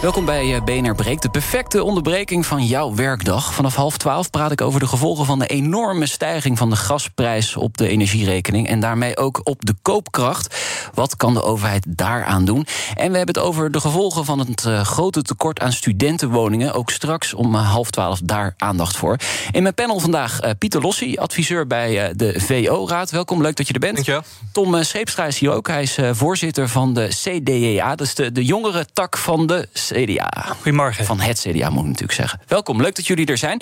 Welkom bij eh, BNR Breek, de perfecte onderbreking van jouw werkdag. Vanaf half twaalf praat ik over de gevolgen van de enorme stijging van de gasprijs op de energierekening. En daarmee ook op de koopkracht. Wat kan de overheid daaraan doen? En we hebben het over de gevolgen van het uh, grote tekort aan studentenwoningen. Ook straks om uh, half twaalf daar aandacht voor. In mijn panel vandaag Pieter Lossi, adviseur bij de VO-raad. Welkom, leuk dat je er bent. Dankjewel. Tom Scheepstra is hier ook. Hij is voorzitter van de CDA, dat is de, de jongere tak van de CDA. Goedemorgen. Van het CDA moet ik natuurlijk zeggen. Welkom, leuk dat jullie er zijn.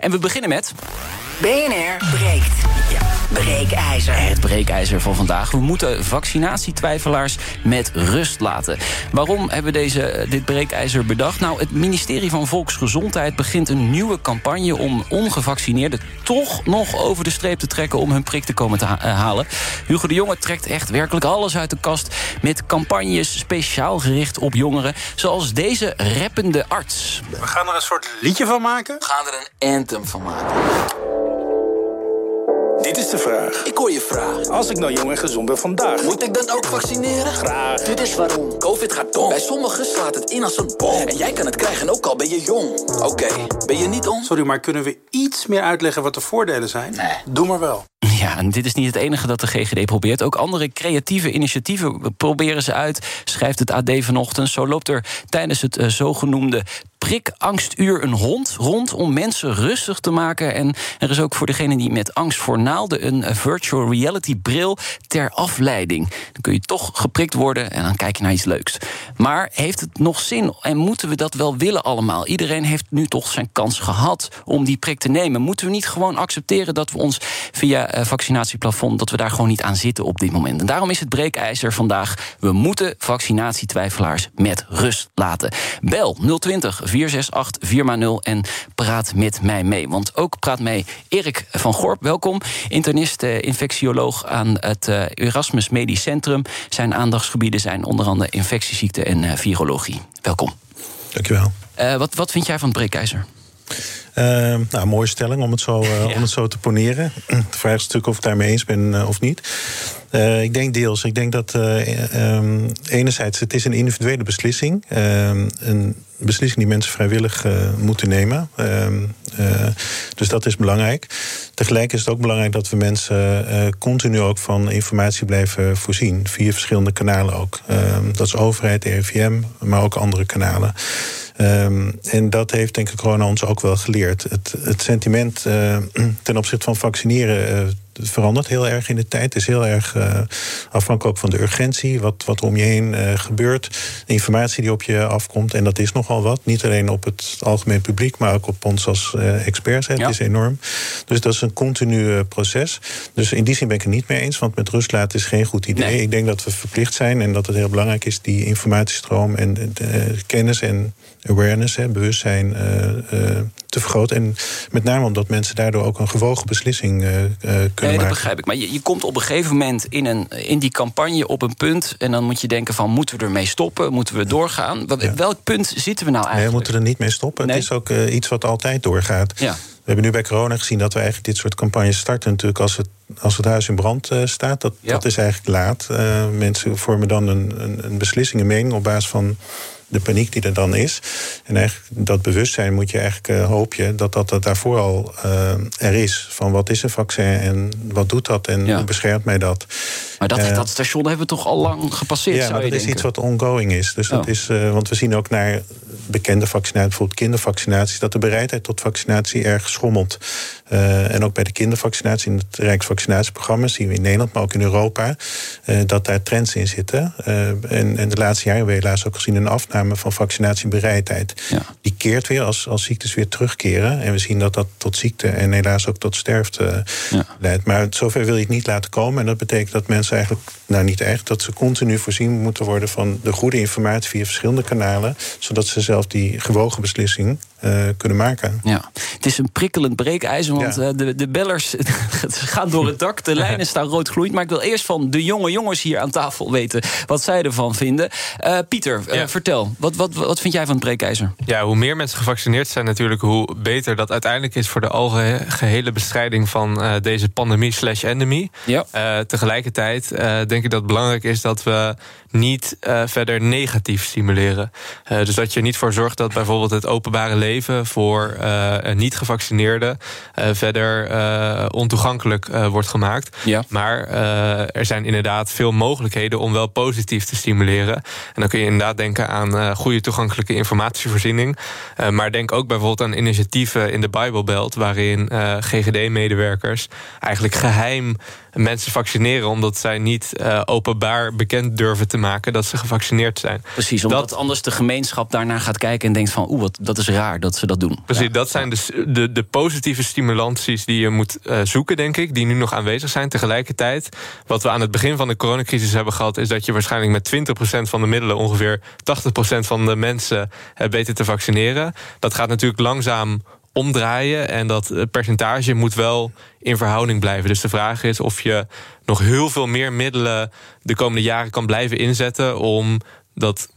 En we beginnen met... BNR breekt. Ja, breekijzer. Het breekijzer van vandaag. We moeten vaccinatietwijfelaars met rust laten. Waarom hebben we deze, dit breekijzer bedacht? Nou, het ministerie van Volksgezondheid begint een nieuwe campagne... om ongevaccineerden toch nog over de streep te trekken... om hun prik te komen te halen. Hugo de Jonge trekt echt werkelijk alles uit de kast... met campagnes speciaal gericht op jongeren... zoals deze rappende arts. We gaan er een soort liedje van maken. We gaan er een anthem van maken. Dit is de vraag. Ik hoor je vraag. Als ik nou jong en gezond ben vandaag. Moet ik dan ook vaccineren? Graag. Dit is waarom. Covid gaat dom. Bij sommigen slaat het in als een bom. En jij kan het krijgen ook al ben je jong. Oké, okay. ben je niet on? Sorry, maar kunnen we iets meer uitleggen wat de voordelen zijn? Nee. Doe maar wel. Ja, en dit is niet het enige dat de GGD probeert. Ook andere creatieve initiatieven proberen ze uit. Schrijft het AD vanochtend. Zo loopt er tijdens het uh, zogenoemde prikangstuur een hond rond om mensen rustig te maken. En er is ook voor degene die met angst voor naalden een virtual reality bril ter afleiding. Dan kun je toch geprikt worden en dan kijk je naar iets leuks. Maar heeft het nog zin en moeten we dat wel willen allemaal? Iedereen heeft nu toch zijn kans gehad om die prik te nemen. Moeten we niet gewoon accepteren dat we ons via uh, vaccinatieplafond dat we daar gewoon niet aan zitten op dit moment? En daarom is het breekijzer vandaag. We moeten vaccinatietwijfelaars met rust laten. Bel 020 468 4 en praat met mij mee. Want ook praat mee Erik van Gorp, welkom. Internist, eh, infectioloog aan het uh, Erasmus Medisch Centrum. Zijn aandachtsgebieden zijn onder andere infectieziekten en uh, virologie. Welkom. Dankjewel. Uh, wat, wat vind jij van het breekijzer? Uh, nou, mooie stelling om het, zo, uh, ja. om het zo te poneren. De vraag is natuurlijk of ik daarmee eens ben uh, of niet. ik denk deels. Ik denk dat um, enerzijds het is een individuele beslissing. een beslissing die mensen vrijwillig moeten nemen. dus dat is belangrijk. Tegelijk is het ook belangrijk dat we mensen continu ook van informatie blijven voorzien. Via verschillende kanalen ook. dat is overheid, RIVM, maar ook andere kanalen. Um, en dat heeft denk ik corona ons ook wel geleerd. Het, het sentiment uh, ten opzichte van vaccineren uh, verandert heel erg in de tijd. Het is heel erg uh, afhankelijk ook van de urgentie, wat, wat om je heen uh, gebeurt. De informatie die op je afkomt. En dat is nogal wat. Niet alleen op het algemeen publiek, maar ook op ons als uh, experts. Het ja. is enorm. Dus dat is een continu proces. Dus in die zin ben ik het niet mee eens. Want met rust laten is geen goed idee. Nee. Ik denk dat we verplicht zijn en dat het heel belangrijk is, die informatiestroom en de, de kennis en awareness, hè, bewustzijn uh, te vergroten. En met name omdat mensen daardoor ook een gewogen beslissing uh, kunnen nee, maken. dat begrijp ik. Maar je, je, komt op een gegeven moment in, een, in die campagne op een punt... en dan moet je denken van, moeten we ermee stoppen? Moeten we doorgaan? Ja. Welk punt zitten we nou eigenlijk? Nee, we moeten er niet mee stoppen. Nee? Het is ook uh, iets wat altijd doorgaat. Ja. We hebben nu bij corona gezien dat we eigenlijk dit soort campagnes starten... natuurlijk als het, als het huis in brand uh, staat. Dat, ja. dat is eigenlijk laat. mensen vormen dan een, een, een beslissing, een mening op basis van de paniek die er dan is. En eigenlijk dat bewustzijn moet je eigenlijk uh, hoop je dat dat, dat daarvoor al uh, er is. Van wat is een vaccin en wat doet dat en Ja. hoe beschermt mij dat? Maar dat, Eh, dat station hebben we toch al lang gepasseerd, ja, maar dat is iets wat ongoing is. Dus dat Oh. is uh, want we zien ook naar bekende vaccinaties, bijvoorbeeld kindervaccinaties, dat de bereidheid tot vaccinatie erg schommelt. Uh, en ook bij de kindervaccinatie in het Rijksvaccinatieprogramma zien we in Nederland, maar ook in Europa, uh, dat daar trends in zitten. Uh, en, en de laatste jaren hebben we helaas ook gezien een afname van vaccinatiebereidheid. Ja. Die keert weer als, als ziektes weer terugkeren. En we zien dat dat tot ziekte en helaas ook tot sterfte Ja. leidt. Maar zover wil je het niet laten komen. En dat betekent dat mensen eigenlijk, nou niet echt, dat ze continu voorzien moeten worden van de goede informatie via verschillende kanalen. Zodat ze zelf die gewogen beslissing uh, kunnen maken. Ja, het is een prikkelend breekijzer, want ja. de, de bellers gaan door het dak. De lijnen staan rood gloeiend. Maar ik wil eerst van de jonge jongens hier aan tafel weten wat zij ervan vinden. Uh, Pieter, uh, vertel, wat, wat, wat vind jij van het breekijzer? Ja, hoe meer mensen gevaccineerd zijn natuurlijk, hoe beter dat uiteindelijk is voor de algehele bestrijding van deze pandemie slash endemie. Ja. tegelijkertijd denk ik dat het belangrijk is dat we niet verder negatief stimuleren. dus dat je niet voor zorgt dat bijvoorbeeld het openbare leven voor uh, niet-gevaccineerden verder ontoegankelijk wordt gemaakt. Ja. Maar er zijn inderdaad veel mogelijkheden om wel positief te stimuleren. En dan kun je inderdaad denken aan goede toegankelijke informatievoorziening. maar denk ook bijvoorbeeld aan initiatieven in de Bible Belt, waarin GGD-medewerkers eigenlijk geheim mensen vaccineren omdat zij niet openbaar bekend durven te maken dat ze gevaccineerd zijn. Precies, omdat dat, anders de gemeenschap daarnaar gaat kijken en denkt van oeh, wat dat is raar dat ze dat doen. Precies, dat zijn de, de, de, positieve stimulanties die je moet uh, zoeken, denk ik, die nu nog aanwezig zijn. Tegelijkertijd, wat we aan het begin van de coronacrisis hebben gehad, is dat je waarschijnlijk met 20% van de middelen ongeveer 80% van de mensen uh, beter te vaccineren. Dat gaat natuurlijk langzaam omdraaien. En dat percentage moet wel in verhouding blijven. Dus de vraag is of je nog heel veel meer middelen de komende jaren kan blijven inzetten om dat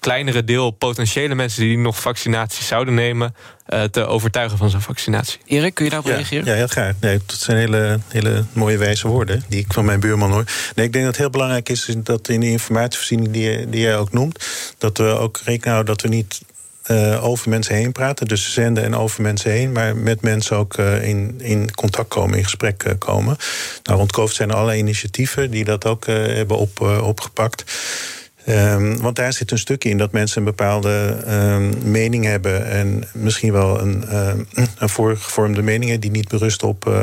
kleinere deel potentiële mensen die nog vaccinaties zouden nemen, uh, te overtuigen van zo'n vaccinatie. Erik, kun je daarop reageren? Ja, heel graag. Nee, dat zijn hele, hele mooie wijze woorden die ik van mijn buurman hoor. Nee, ik denk dat het heel belangrijk is dat in de informatievoorziening die, die jij ook noemt, dat we ook rekenen houden dat we niet uh, over mensen heen praten. Dus zenden en over mensen heen. Maar met mensen ook uh, in, in contact komen, in gesprek uh, komen. Nou, rond COVID zijn er allerlei initiatieven die dat ook hebben op, opgepakt. Um, want daar zit een stuk in dat mensen een bepaalde um, mening hebben. En misschien wel een, uh, een voorgevormde mening die niet berust op, uh,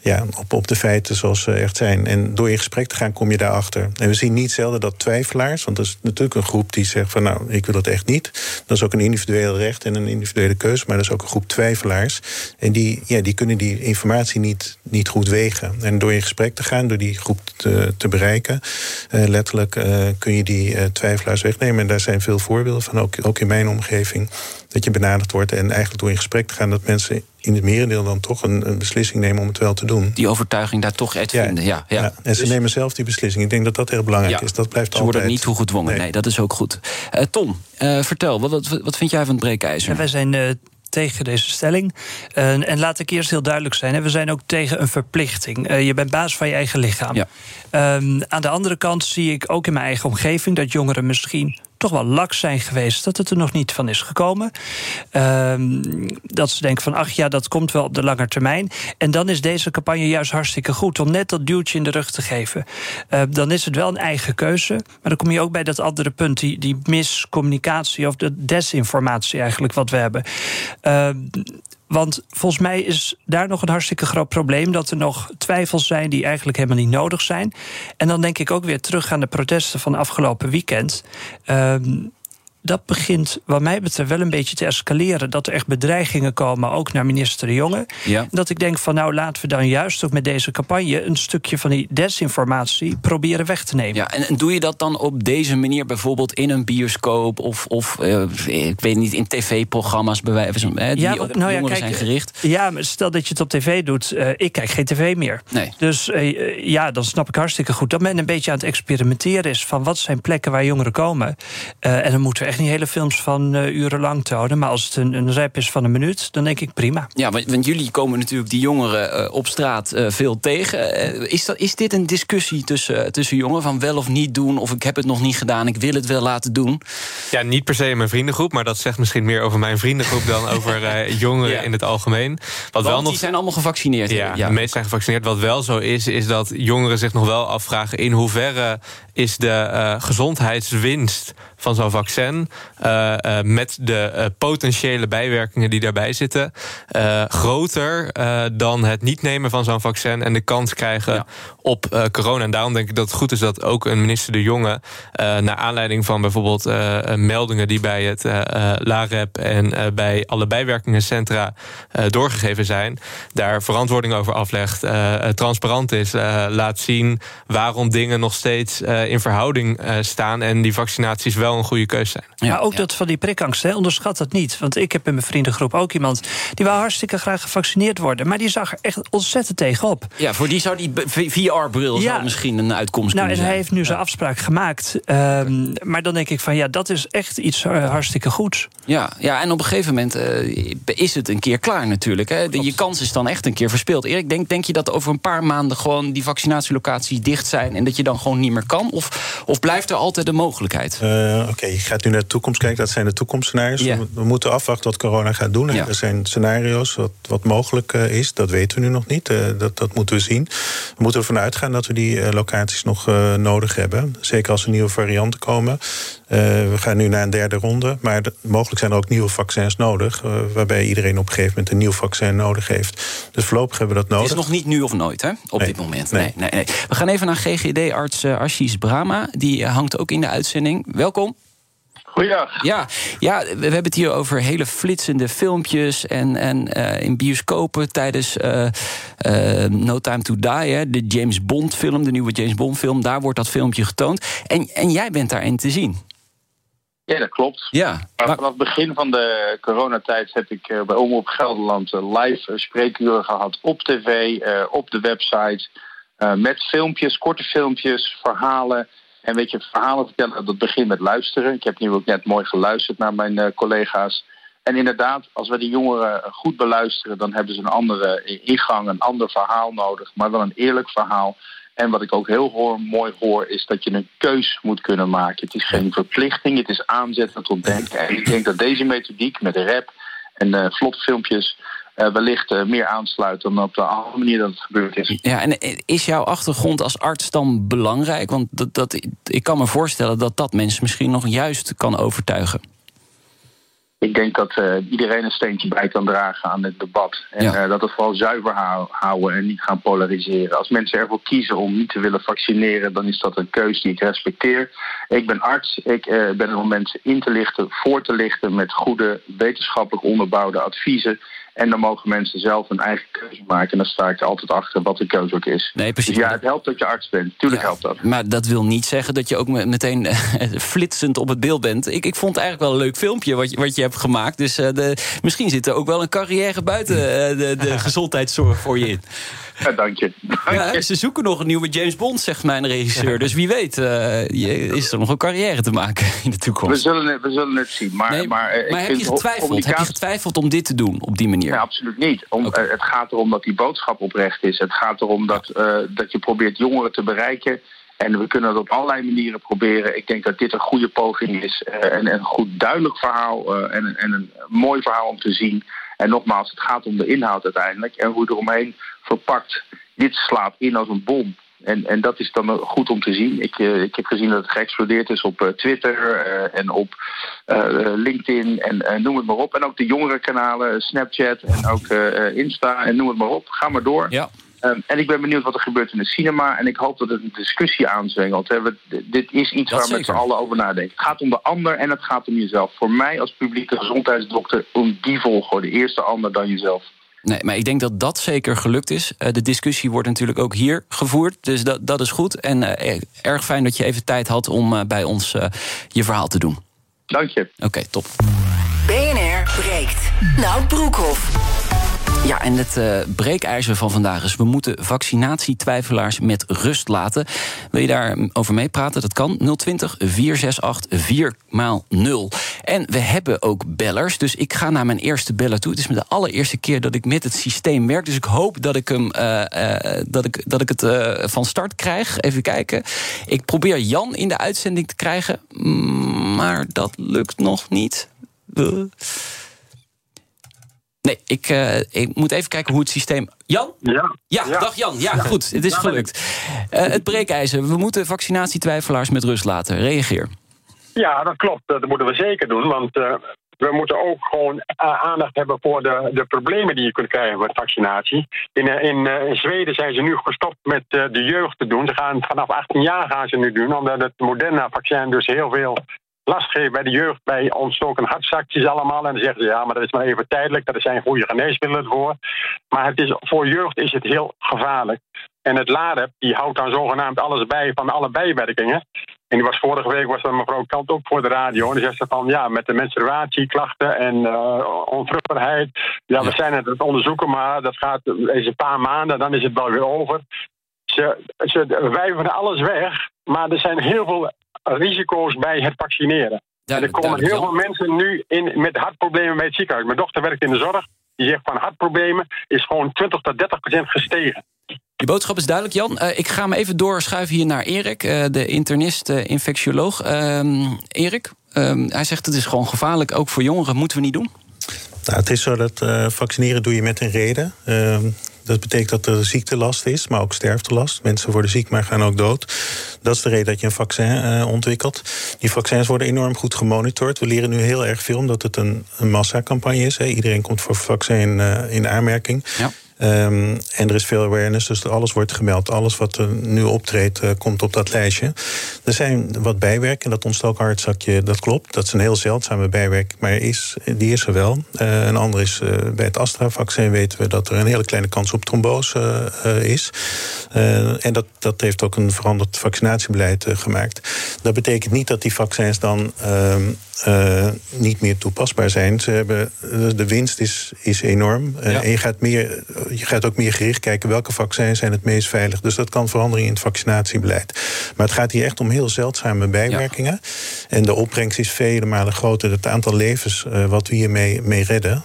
ja, op, op de feiten zoals ze echt zijn. En door in gesprek te gaan kom je daarachter. En we zien niet zelden dat twijfelaars, want dat is natuurlijk een groep die zegt van nou, ik wil dat echt niet. Dat is ook een individueel recht en een individuele keuze, maar dat is ook een groep twijfelaars. En die, ja, die kunnen die informatie niet, niet goed wegen. En door in gesprek te gaan, door die groep te, bereiken, uh, letterlijk uh, kun je die twijfelaars wegnemen. En daar zijn veel voorbeelden van, ook, ook in mijn omgeving. Dat je benaderd wordt en eigenlijk door in gesprek te gaan dat mensen in het merendeel dan toch een, een, beslissing nemen om het wel te doen. Die overtuiging daar toch uit vinden. Ja, ja. ja. En ze dus- nemen zelf die beslissing. Ik denk dat dat heel belangrijk is. Dat blijft ze worden niet toegedwongen. Nee. nee, dat is ook goed. Uh, Tom, uh, vertel, wat, wat, wat, vind jij van het breekijzer? Ja, wij zijn uh, tegen deze stelling. Uh, en laat ik eerst heel duidelijk zijn: hè, we zijn ook tegen een verplichting. Uh, je bent baas van je eigen lichaam. Ja. Um, aan de andere kant zie ik ook in mijn eigen omgeving dat jongeren misschien toch wel laks zijn geweest dat het er nog niet van is gekomen. Um, dat ze denken van ach ja, dat komt wel op de lange termijn. En dan is deze campagne juist hartstikke goed om net dat duwtje in de rug te geven. Uh, dan is het wel een eigen keuze. Maar dan kom je ook bij dat andere punt, die, die miscommunicatie of de desinformatie eigenlijk wat we hebben. Uh, want volgens mij is daar nog een hartstikke groot probleem. Dat er nog twijfels zijn die eigenlijk helemaal niet nodig zijn. En dan denk ik ook weer terug aan de protesten van afgelopen weekend. Ehm, dat begint, wat mij betreft, wel een beetje te escaleren. Dat er echt bedreigingen komen, ook naar minister De Jonge. Ja. Dat ik denk van, nou, laten we dan juist ook met deze campagne... een stukje van die desinformatie proberen weg te nemen. Ja, en, en doe je dat dan op deze manier bijvoorbeeld in een bioscoop... of, of uh, ik weet niet, in tv-programma's bewijzen, die ja, op nou ja, kijk, zijn gericht? Ja, maar stel dat je het op tv doet. Uh, ik kijk geen tv meer. Nee. Dus uh, ja, dan snap ik hartstikke goed dat men een beetje aan het experimenteren is... van wat zijn plekken waar jongeren komen. en dan moeten we echt niet hele films van uh, urenlang te houden. Maar als het een, een rap is van een minuut, dan denk ik prima. Ja, want, want jullie komen natuurlijk die jongeren uh, op straat uh, veel tegen. is, dat, is dit een discussie tussen, tussen jongeren van wel of niet doen? Of ik heb het nog niet gedaan, ik wil het wel laten doen? Ja, niet per se in mijn vriendengroep. Maar dat zegt misschien meer over mijn vriendengroep dan over jongeren ja. in het algemeen. Wat wel nog... die zijn allemaal gevaccineerd. Ja, ja, de meesten zijn gevaccineerd. Wat wel zo is, is dat jongeren zich nog wel afvragen... in hoeverre is de gezondheidswinst van zo'n vaccin... Uh, uh, met de uh, potentiële bijwerkingen die daarbij zitten... groter dan het niet nemen van zo'n vaccin... en de kans krijgen ja. op corona. En daarom denk ik dat het goed is dat ook een minister De Jonge... naar aanleiding van bijvoorbeeld meldingen die bij het LAREP... en bij alle bijwerkingencentra doorgegeven zijn... daar verantwoording over aflegt, transparant is... laat zien waarom dingen nog steeds in verhouding staan... en die vaccinaties wel wel een goede keus zijn. Ja, ook dat van die prikangst, hè, onderschat dat niet. Want ik heb in mijn vriendengroep ook iemand... die wil hartstikke graag gevaccineerd worden... maar die zag er echt ontzettend tegenop. Ja, voor die zou die VR-bril ja. misschien een uitkomst nou, kunnen zijn. hij heeft nu zijn afspraak gemaakt. Um, maar dan denk ik van, ja, dat is echt iets uh, hartstikke goeds. Ja, ja, en op een gegeven moment uh, is het een keer klaar natuurlijk. Hè. De, je kans is dan echt een keer verspeeld. Erik, denk, denk je dat over een paar maanden... gewoon die vaccinatielocaties dicht zijn... en dat je dan gewoon niet meer kan? Of, of blijft er altijd de mogelijkheid? Uh, Oké, je gaat nu naar de toekomst kijken. Dat zijn de toekomstscenario's. Yeah. We, we, moeten afwachten wat corona gaat doen. Ja. Er zijn scenario's wat, wat mogelijk uh, is. Dat weten we nu nog niet. Uh, dat, dat moeten we zien. We moeten ervan uitgaan dat we die locaties nog nodig hebben. Zeker als er nieuwe varianten komen. We gaan nu naar een derde ronde. Maar de, mogelijk zijn er ook nieuwe vaccins nodig. waarbij iedereen op een gegeven moment een nieuw vaccin nodig heeft. Dus voorlopig hebben we dat nodig. Het is nog niet nu of nooit, hè? Op nee. dit moment. Nee. Nee, nee, We gaan even naar GGD-arts Ashish Brahma. Die hangt ook in de uitzending. Welkom. Goeiedag. Ja, ja, we hebben het hier over hele flitsende filmpjes en, en uh, in bioscopen tijdens uh, uh, No Time to Die, hè, de James Bond film, de nieuwe James Bond film, daar wordt dat filmpje getoond. En, en jij bent daarin te zien. Ja, dat klopt. Ja, maar vanaf het begin van de coronatijd heb ik bij Omroep Gelderland live spreekuren gehad op tv, op de website, met filmpjes, korte filmpjes, verhalen. En weet je, verhalen vertellen, dat begint met luisteren. Ik heb nu ook net mooi geluisterd naar mijn uh, collega's. En inderdaad, als we die jongeren goed beluisteren, dan hebben ze een andere ingang, een ander verhaal nodig, maar wel een eerlijk verhaal. En wat ik ook heel hoor, mooi hoor, is dat je een keus moet kunnen maken. Het is geen verplichting, het is aanzetten tot denken. En ik denk dat deze methodiek met rap en uh, vlot filmpjes uh, wellicht uh, meer aansluit dan op de andere manier dat het gebeurd is. Ja, en is jouw achtergrond als arts dan belangrijk? Want dat, dat, ik kan me voorstellen dat dat mensen misschien nog juist kan overtuigen. Ik denk dat uh, iedereen een steentje bij kan dragen aan het debat. En ja. dat het vooral zuiver houden en niet gaan polariseren. Als mensen ervoor kiezen om niet te willen vaccineren, dan is dat een keuze die ik respecteer. Ik ben arts, ik ben er om mensen in te lichten, voor te lichten met goede wetenschappelijk onderbouwde adviezen. En dan mogen mensen zelf een eigen keuze maken. En dan sta ik er altijd achter wat de keuze ook is. Nee, precies. Dus ja, het helpt dat je arts bent. Tuurlijk ja, helpt dat. Maar dat wil niet zeggen dat je ook meteen flitsend op het beeld bent. Ik, ik vond het eigenlijk wel een leuk filmpje wat je, wat je hebt gemaakt. Dus uh, de, misschien zit er ook wel een carrière buiten uh, de, de gezondheidszorg voor je in. Ja, dank je. Dank ja, je. ze zoeken nog een nieuwe James Bond, zegt mijn regisseur. Dus wie weet uh, is er nog een carrière te maken in de toekomst. We zullen het, we zullen het zien. Maar, nee, maar, maar heb, je getwijfeld, heb je getwijfeld om dit te doen op die manier? Nee, absoluut niet. Om, okay. uh, het gaat erom dat die boodschap oprecht is. Het gaat erom dat, dat je probeert jongeren te bereiken. En we kunnen het op allerlei manieren proberen. Ik denk dat dit een goede poging is. En, en, een goed duidelijk verhaal. En, en, een mooi verhaal om te zien. En nogmaals, het gaat om de inhoud uiteindelijk. En hoe eromheen verpakt. Dit slaat in als een bom. En, en dat is dan goed om te zien. Ik, uh, ik heb gezien dat het geëxplodeerd is op uh, Twitter uh, en op LinkedIn en noem het maar op. En ook de jongere kanalen, Snapchat en ook Insta en noem het maar op. Ga maar door. Ja. Um, en ik ben benieuwd wat er gebeurt in de cinema. En ik hoop dat het een discussie aanzwengelt. Hè. We, dit is iets Dat waar we met z'n allen over nadenken. Het gaat om de ander en het gaat om jezelf. Voor mij als publieke gezondheidsdokter om die volgorde. Eerst de ander, dan jezelf. Nee, maar ik denk dat dat zeker gelukt is. Uh, de discussie wordt natuurlijk ook hier gevoerd. Dus dat, dat is goed. En uh, erg fijn dat je even tijd had om uh, bij ons je verhaal te doen. Dank je. Oké, okay, top. BNR breekt. Nou, Broekhoff. Ja, en het uh, breekijzer van vandaag is... we moeten vaccinatietwijfelaars met rust laten. Wil je daarover meepraten? Dat kan 020 468 4 0 En we hebben ook bellers, dus ik ga naar mijn eerste beller toe. Het is de allereerste keer dat ik met het systeem werk... dus ik hoop dat ik, hem, uh, uh, dat ik, dat ik het van start krijg. Even kijken. Ik probeer Jan in de uitzending te krijgen... maar dat lukt nog niet. Nee, ik, uh, ik moet even kijken hoe het systeem. Jan? Ja. Ja, ja. dag Jan. Ja, goed. Het is gelukt. Uh, het breekijzer. We moeten vaccinatietwijfelaars met rust laten. Reageer. Ja, dat klopt. Dat moeten we zeker doen. Want uh, we moeten ook gewoon aandacht hebben voor de, de problemen die je kunt krijgen met vaccinatie. In, in, in Zweden zijn ze nu gestopt met de jeugd te doen. Ze gaan vanaf 18 jaar gaan ze nu doen, omdat het Moderna-vaccin dus heel veel last geeft bij de jeugd bij ontstoken hartzakjes allemaal. En dan zeggen ze ja, maar dat is maar even tijdelijk. Dat zijn goede geneesmiddelen voor. Maar het is, voor jeugd is het heel gevaarlijk. En het LADEP die houdt dan zogenaamd alles bij van alle bijwerkingen. En die was vorige week was er mevrouw Kant ook voor de radio. En die zegt ze van ja, met de menstruatieklachten en uh, onvruchtbaarheid. Ja, we zijn het aan het onderzoeken, maar dat gaat eens een paar maanden, dan is het wel weer over. Ze, ze wijven alles weg, maar er zijn heel veel risico's bij het vaccineren. en er komen heel veel mensen nu in, met hartproblemen bij het ziekenhuis. Mijn dochter werkt in de zorg. Die zegt van hartproblemen is gewoon 20 tot 30 procent gestegen. Je boodschap is duidelijk, Jan. Uh, ik ga me even doorschuiven hier naar Erik, uh, de internist, uh, infectioloog. Ehm, Erik, ehm, hij zegt het is gewoon gevaarlijk, ook voor jongeren. Moeten we niet doen? Nou, het is zo dat vaccineren doe je met een reden. Ehm, dat betekent dat er ziektelast is, maar ook sterftelast. Mensen worden ziek, maar gaan ook dood. Dat is de reden dat je een vaccin ontwikkelt. Die vaccins worden enorm goed gemonitord. We leren nu heel erg veel, omdat het een, een massacampagne is. Iedereen komt voor vaccin in aanmerking. Ja. Um, en er is veel awareness, dus alles wordt gemeld. Alles wat er nu optreedt, uh, komt op dat lijstje. Er zijn wat bijwerkingen. Dat ontstoken dat klopt. Dat is een heel zeldzame bijwerking, maar is, die is er wel. Uh, een ander is uh, bij het Astra-vaccin weten we dat er een hele kleine kans op trombose is. en dat, dat heeft ook een veranderd vaccinatiebeleid gemaakt. Dat betekent niet dat die vaccins dan ehm, uh, niet meer toepasbaar zijn. Ze hebben, de winst is, is enorm. Uh, En je gaat, meer, je gaat ook meer gericht kijken welke vaccins zijn het meest veilig. Dus dat kan veranderen in het vaccinatiebeleid. Maar het gaat hier echt om heel zeldzame bijwerkingen. En de opbrengst is vele malen groter. Het aantal levens uh, wat we hiermee mee redden.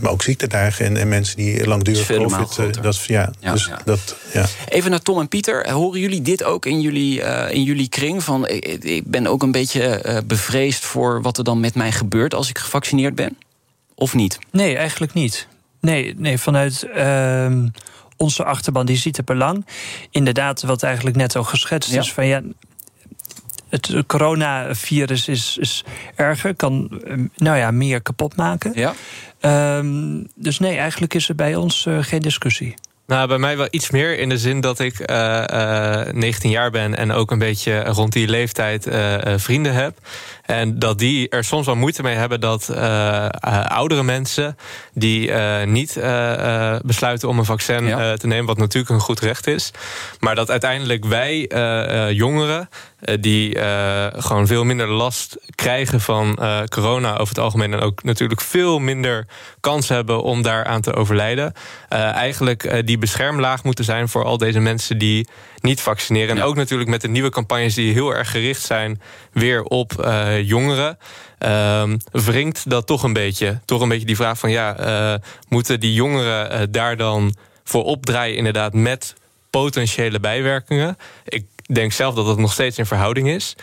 maar ook ziektedagen en, en mensen die langdurig COVID. dat, ja, ja, dus Dat, ja. Even naar Tom en Pieter. Horen jullie dit ook in jullie, in jullie kring? Van, ik, ik ben ook een beetje bevreesd voor wat er dan met mij gebeurt als ik gevaccineerd ben? Of niet? Nee, eigenlijk niet. Nee, nee vanuit uh, onze achterban die ziet het belang. Inderdaad, wat eigenlijk net al geschetst is van ja. Het coronavirus is, is erger, kan ehm, nou ja, meer kapot maken. Ja. Um, dus nee, eigenlijk is er bij ons uh, geen discussie. Nou, bij mij wel iets meer in de zin dat ik uh, uh, 19 jaar ben en ook een beetje rond die leeftijd uh, vrienden heb. En dat die er soms wel moeite mee hebben dat uh, oudere mensen die uh, niet besluiten om een vaccin ja. te nemen, wat natuurlijk een goed recht is, maar dat uiteindelijk wij jongeren die gewoon veel minder last krijgen van corona over het algemeen en ook natuurlijk veel minder kans hebben om daaraan te overlijden, eigenlijk die beschermlaag moeten zijn voor al deze mensen die niet vaccineren. En ook natuurlijk met de nieuwe campagnes die heel erg gericht zijn weer op uh, jongeren. Uh, wringt dat toch een beetje. Toch een beetje die vraag van ja, uh, moeten die jongeren uh, daar dan voor opdraaien, inderdaad, met potentiële bijwerkingen? Ik denk zelf dat dat nog steeds in verhouding is.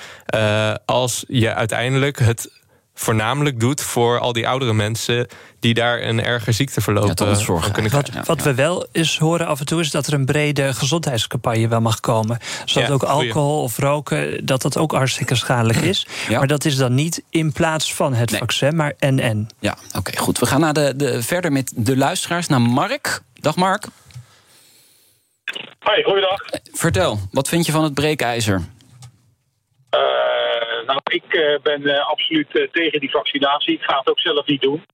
als je uiteindelijk het voornamelijk doet voor al die oudere mensen die daar een erger ziekteverloop ja, kunnen krijgen. Wat, wat we wel eens horen af en toe is dat er een brede gezondheidscampagne wel mag komen. Zodat ook alcohol of roken, dat dat ook hartstikke schadelijk is. Maar dat is dan niet in plaats van het vaccin, maar en en. Ja, oké, goed. We gaan naar de, de, verder met de luisteraars, naar Mark. Dag Mark. Hoi, goeiedag. Vertel, wat vind je van het breekijzer? Uh, nou, ik uh, ben uh, absoluut tegen die vaccinatie. Ik ga het ook zelf niet doen.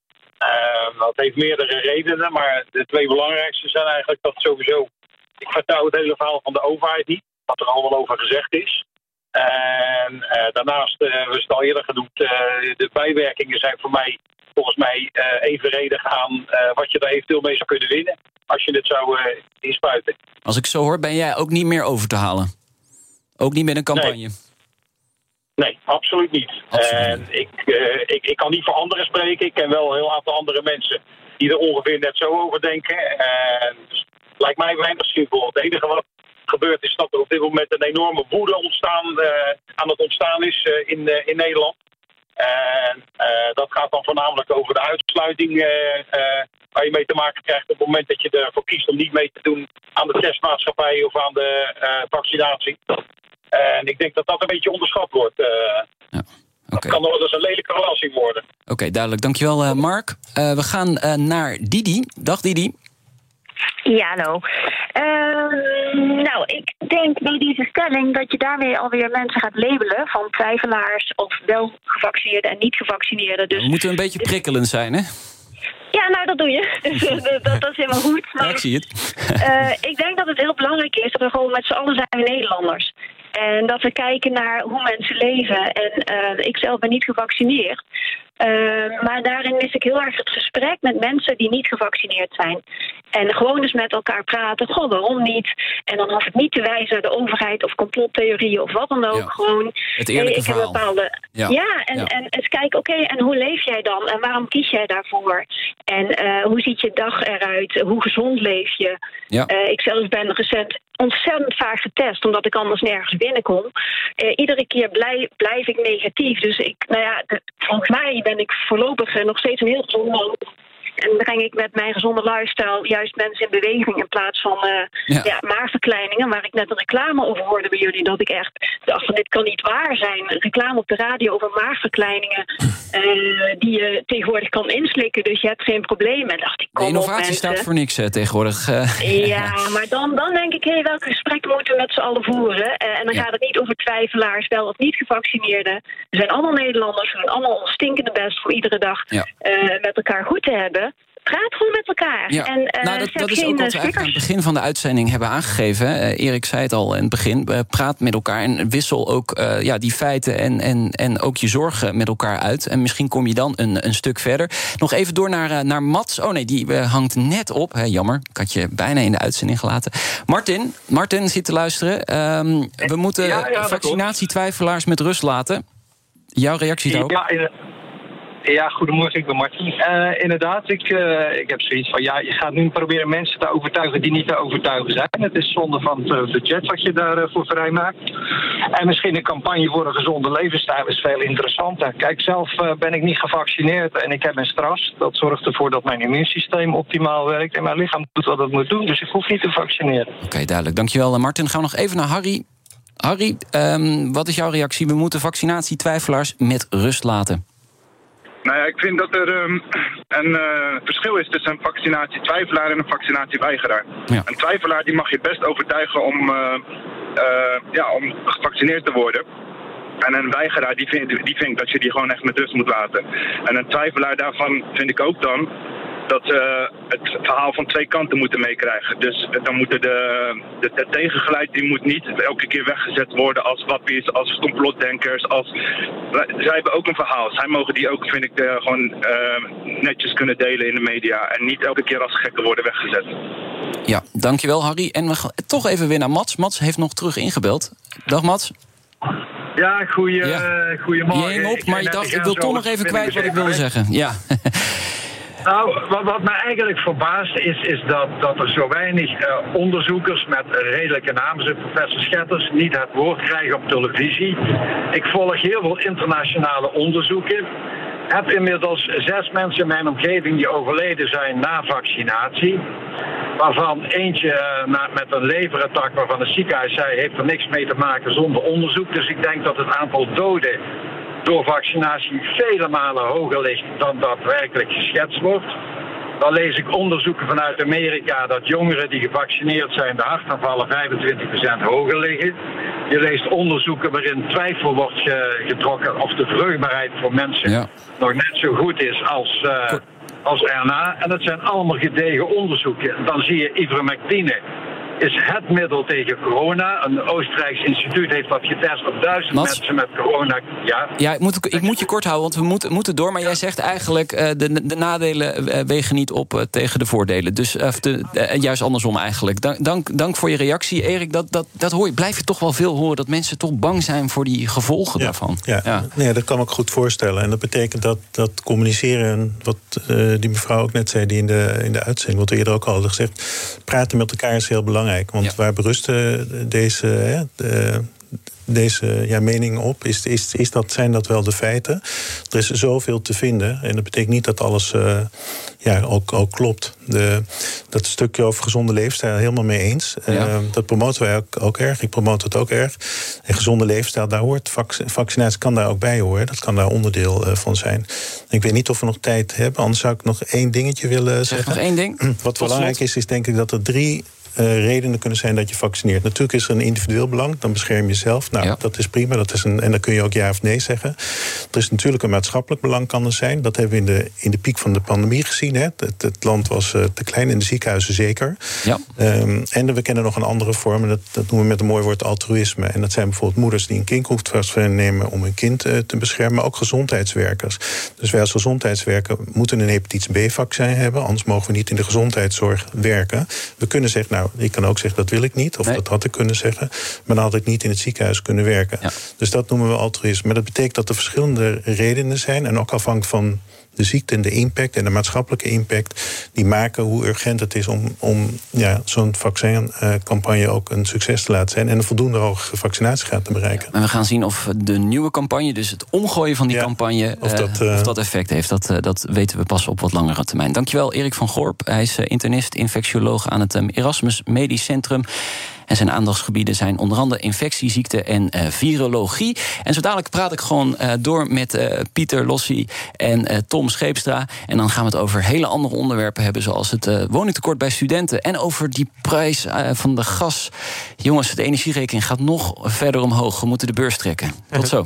dat heeft meerdere redenen, maar de twee belangrijkste zijn eigenlijk dat sowieso... Ik vertrouw het hele verhaal van de overheid niet, wat er allemaal over gezegd is. En daarnaast, we hebben het al eerder genoemd, de bijwerkingen zijn voor mij volgens mij evenredig aan wat je daar eventueel mee zou kunnen winnen als je het zou inspuiten. Als ik zo hoor, ben jij ook niet meer over te halen? Ook niet met een campagne? Nee. Nee, absoluut niet. en ik, uh, ik, ik kan niet voor anderen spreken. Ik ken wel een heel aantal andere mensen die er ongeveer net zo over denken. En dus lijkt mij weinig simpel. Het enige wat gebeurt is dat er op dit moment een enorme woede ontstaan, uh, aan het ontstaan is uh, in, in Nederland. En dat gaat dan voornamelijk over de uitsluiting waar je mee te maken krijgt op het moment dat je ervoor kiest om niet mee te doen aan de testmaatschappij of aan de vaccinatie. En ik denk dat dat een beetje onderschat wordt. Uh, ja. Okay. Dat kan nog wel eens een lelijke verrassing worden. Oké, duidelijk. Dankjewel, uh, Mark. Uh, we gaan naar Didi. Dag, Didi. Ja, hallo. nou, ik denk bij deze stelling dat je daarmee alweer mensen gaat labelen van twijfelaars of wel gevaccineerden en niet gevaccineerden. Dus, we moeten een beetje prikkelend zijn, hè? Ja, nou, dat doe je. dat, dat, is helemaal goed. Maar, ja, ik zie het. ik denk dat het heel belangrijk is dat we gewoon met z'n allen zijn Nederlanders. En dat we kijken naar hoe mensen leven. En uh, ik zelf ben niet gevaccineerd. Uh, maar daarin mis ik heel erg het gesprek met mensen die niet gevaccineerd zijn. En gewoon eens met elkaar praten. Goh, waarom niet? En dan hoeft het niet te wijzen de overheid of complottheorieën of wat dan ook. Ja. Gewoon. Het eerlijke ik verhaal. Heb bepaalde, ja. ja, en, ja. en eens kijken, oké, okay, en hoe leef jij dan? En waarom kies jij daarvoor? En uh, hoe ziet je dag eruit? Hoe gezond leef je? Ja. Uh, ik zelf ben recent ontzettend vaak getest, omdat ik anders nergens binnenkom. Iedere keer blijf, blijf ik negatief. Dus ik, nou ja, volgens mij ben ik voorlopig nog steeds een heel gezond. En breng ik met mijn gezonde lifestyle juist mensen in beweging in plaats van uh, ja. ja. maagverkleiningen. Waar ik net een reclame over hoorde bij jullie. Dat ik echt dacht van dit kan niet waar zijn. Een reclame op de radio over maagverkleiningen. Uh, die je tegenwoordig kan inslikken. Dus je hebt geen probleem. En dacht ik, kom de innovatie op, staat voor niks tegenwoordig. ja, maar dan, dan denk ik, hé, hey, welke gesprekken moeten we met z'n allen voeren? en dan ja. gaat het niet over twijfelaars, wel of niet gevaccineerden. We zijn allemaal Nederlanders. We doen allemaal ons stinkende best voor iedere dag ja. met elkaar goed te hebben praat gewoon met elkaar. Ja. En, uh, nou, dat, dat is ook wat we eigenlijk aan het begin van de uitzending hebben aangegeven. Uh, Erik zei het al in het begin. Uh, praat met elkaar en wissel ook ja, die feiten en, en, en ook je zorgen met elkaar uit. En misschien kom je dan een, een stuk verder. Nog even door naar, naar Mats. Oh nee, die hangt net op. Hè, jammer, ik had je bijna in de uitzending gelaten. Martin, Martin zit te luisteren. Um, we moeten ja, ja, vaccinatietwijfelaars met rust laten. Jouw reactie daarop? Ja, ja, goedemorgen, ik ben Martin. Uh, inderdaad, ik, uh, ik heb zoiets van, ja, je gaat nu proberen mensen te overtuigen die niet te overtuigen zijn. Het is zonde van het budget wat je daarvoor uh, vrijmaakt. En misschien een campagne voor een gezonde levensstijl is veel interessanter. Kijk, zelf uh, ben ik niet gevaccineerd en ik heb een stras. Dat zorgt ervoor dat mijn immuunsysteem optimaal werkt en mijn lichaam doet wat het moet doen. Dus ik hoef niet te vaccineren. Oké, okay, duidelijk. Dankjewel, Martin. Gaan we nog even naar Harry. Harry, um, wat is jouw reactie? We moeten vaccinatietwijfelaars met rust laten. Nou ja, ik vind dat er um, een uh, verschil is tussen een vaccinatietwijfelaar en een vaccinatieweigeraar. Ja. Een twijfelaar die mag je best overtuigen om, uh, uh, ja, om gevaccineerd te worden. En een weigeraar die vindt, die vindt dat je die gewoon echt met rust moet laten. En een twijfelaar daarvan vind ik ook dan dat ze het verhaal van twee kanten moeten meekrijgen. Dus dan moeten de, de, de tegengeluid die moet niet elke keer weggezet worden als wappies, als complotdenkers. Als, zij hebben ook een verhaal. Zij mogen die ook, vind ik, uh, gewoon uh, netjes kunnen delen in de media. En niet elke keer als gekken worden weggezet. Ja, dankjewel Harry. En we gaan toch even weer naar Mats. Mats heeft nog terug ingebeld. Dag Mats. Ja, goeie, ja. goeiemorgen. Je hing op, maar je dacht, ik wil toch nog even kwijt wat ik wilde zeggen. Ja. Nou, wat, wat me eigenlijk verbaast is, is dat, dat er zo weinig uh, onderzoekers met redelijke namen, zoals professor Schetters, niet het woord krijgen op televisie. Ik volg heel veel internationale onderzoeken. Heb inmiddels zes mensen in mijn omgeving die overleden zijn na vaccinatie. Waarvan eentje na, met een leverattack waarvan het ziekenhuis zei heeft er niks mee te maken zonder onderzoek. Dus ik denk dat het aantal doden door vaccinatie vele malen hoger ligt dan daadwerkelijk geschetst wordt. Dan lees ik onderzoeken vanuit Amerika dat jongeren die gevaccineerd zijn, de hartaanvallen 25% hoger liggen. Je leest onderzoeken waarin twijfel wordt getrokken of de vruchtbaarheid voor mensen ja. nog net zo goed is als, uh, als RNA. En dat zijn allemaal gedegen onderzoeken. Dan zie je ivermectine is het middel tegen corona. Een Oostenrijks instituut heeft dat getest op duizend Mats? mensen met corona. Ja, ja ik, moet, ik moet je kort houden, want we moeten, moeten door. Maar jij zegt eigenlijk, uh, de, de nadelen uh, wegen niet op uh, tegen de voordelen. Dus de, juist andersom eigenlijk. Dank, dank, dank voor je reactie, Erik. Dat, dat, dat hoor je, blijf je toch wel veel horen... dat mensen toch bang zijn voor die gevolgen ja, daarvan. Ja, ja. Nee, dat kan ik goed voorstellen. En dat betekent dat, dat communiceren... wat die mevrouw ook net zei, die in de, in de uitzending... wat we eerder ook al hadden gezegd... praten met elkaar is heel belangrijk. Want ja. waar berusten deze, hè, de, deze ja, mening op? Is, is, is dat, zijn dat wel de feiten? Er is zoveel te vinden. En dat betekent niet dat alles uh, ja, ook, ook klopt. De, dat stukje over gezonde leefstijl helemaal mee eens. Ja. Uh, dat promoten wij ook, ook erg. Ik promote het ook erg. En gezonde leefstijl, daar hoort vac vaccinatie kan daar ook bij horen. Dat kan daar onderdeel uh, van zijn. Ik weet niet of we nog tijd hebben. Anders zou ik nog één dingetje willen zeg zeggen. Nog één ding. Wat belangrijk is, is denk ik dat er drie redenen kunnen zijn dat je vaccineert. Natuurlijk is er een individueel belang, dan bescherm je jezelf. Nou, dat is prima, dat is een, en dan kun je ook ja of nee zeggen. Er is natuurlijk een maatschappelijk belang kan er zijn. Dat hebben we in de, in de piek van de pandemie gezien. Hè. Het, het land was te klein, in de ziekenhuizen zeker. Ja. Um, en we kennen nog een andere vorm, dat, dat noemen we met een mooi woord altruïsme. En dat zijn bijvoorbeeld moeders die een kindhoeftvast nemen om hun kind te beschermen, maar ook gezondheidswerkers. Dus wij als gezondheidswerker moeten een hepatitis B-vaccin hebben, anders mogen we niet in de gezondheidszorg werken. We kunnen zeggen, nou, ik kan ook zeggen dat wil ik niet, of dat had ik kunnen zeggen, maar dan had ik niet in het ziekenhuis kunnen werken. Dus dat noemen we altruïsme. Maar dat betekent dat er verschillende redenen zijn en ook afhankelijk van de ziekte en de impact en de maatschappelijke impact, die maken hoe urgent het is om, om ja, zo'n vaccincampagne ook een succes te laten zijn en een voldoende hoge vaccinatiegraad te bereiken. En we gaan zien of de nieuwe campagne, dus het omgooien van die campagne, of dat, uh, of dat effect heeft. Dat, uh, dat weten we pas op wat langere termijn. Dankjewel, Erik van Gorp. Hij is internist, infectioloog aan het Erasmus Medisch Centrum. En zijn aandachtsgebieden zijn onder andere infectieziekten en uh, virologie. En zo dadelijk praat ik gewoon uh, door met uh, Pieter Lossi en Tom Scheepstra. En dan gaan we het over hele andere onderwerpen hebben, zoals het woningtekort bij studenten. En over die prijs van de gas. Jongens, de energierekening gaat nog verder omhoog. We moeten de beurs trekken. Tot zo.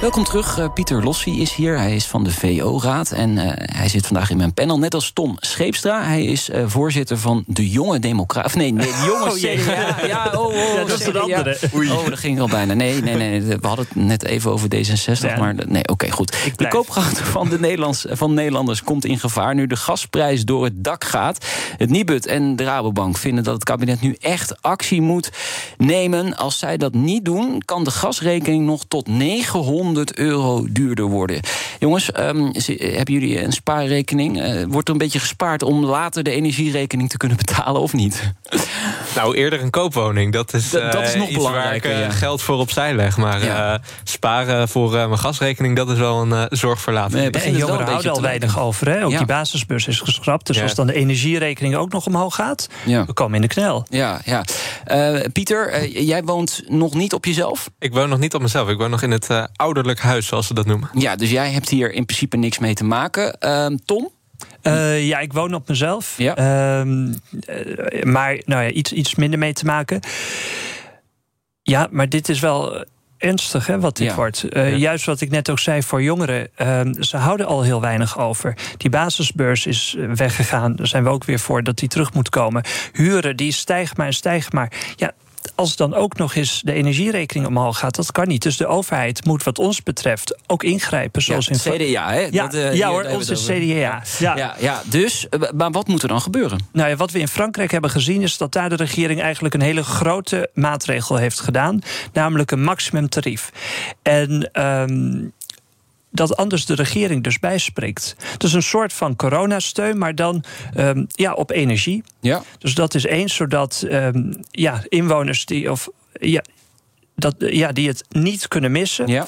Welkom terug. Uh, Pieter Lossi is hier. Hij is van de VO-raad en uh, hij zit vandaag in mijn panel. Net als Tom Scheepstra. Hij is uh, voorzitter van de Jonge Democraat. Of nee, nee, de Jonge oh, CDA. Ja, oh, oh, ja, dat is een andere. Oei. Oh, dat ging al bijna. Nee, nee, nee. We hadden het net even over D66. Ja. Maar nee, oké, okay, goed. De koopkracht van de Nederlands, van Nederlanders komt in gevaar... nu de gasprijs door het dak gaat. Het Nibud en de Rabobank vinden dat het kabinet nu echt actie moet nemen. Als zij dat niet doen, kan de gasrekening nog tot 900 100 euro duurder worden. Jongens, um, hebben jullie een spaarrekening? Uh, wordt er een beetje gespaard om later de energierekening te kunnen betalen of niet? Nou, eerder een koopwoning. Dat is, uh, dat is nog belangrijker. Waar ik uh, ja. geld voor opzij leg. Maar ja. sparen voor mijn gasrekening, dat is wel een zorg voor later. Nee, en jongeren houden al weinig over. Hè? Ook ja. die basisbeurs is geschrapt. Dus als dan de energierekening ook nog omhoog gaat, we komen in de knel. Ja, ja. Pieter, jij woont nog niet op jezelf? Ik woon nog niet op mezelf. Ik woon nog in het oude huis, zoals ze dat noemen. Ja, dus jij hebt hier in principe niks mee te maken. Uh, Tom? Uh, ja, ik woon op mezelf. Ja. Uh, maar nou ja, iets, iets minder mee te maken. Ja, maar dit is wel ernstig hè, wat dit ja. wordt. Uh, ja. Juist wat ik net ook zei voor jongeren. Uh, ze houden al heel weinig over. Die basisbeurs is weggegaan. Daar zijn we ook weer voor dat die terug moet komen. Huren, die stijgt maar en stijgt maar. Ja, als dan ook nog eens de energierekening omhoog gaat, dat kan niet. Dus de overheid moet wat ons betreft ook ingrijpen. Zoals ja, in CDA, hè? Ja, dat, uh, ja hoor, onze CDA. Ja. Ja, ja, dus, maar wat moet er dan gebeuren? Nou ja, wat we in Frankrijk hebben gezien is dat daar de regering eigenlijk een hele grote maatregel heeft gedaan. Namelijk een maximumtarief. En um, dat anders de regering dus bijspreekt. Dus een soort van coronasteun, maar dan um, ja, op energie. Ja. Dus dat is eens, zodat um, ja, inwoners die. Of, ja, dat, ja, die het niet kunnen missen. Ja.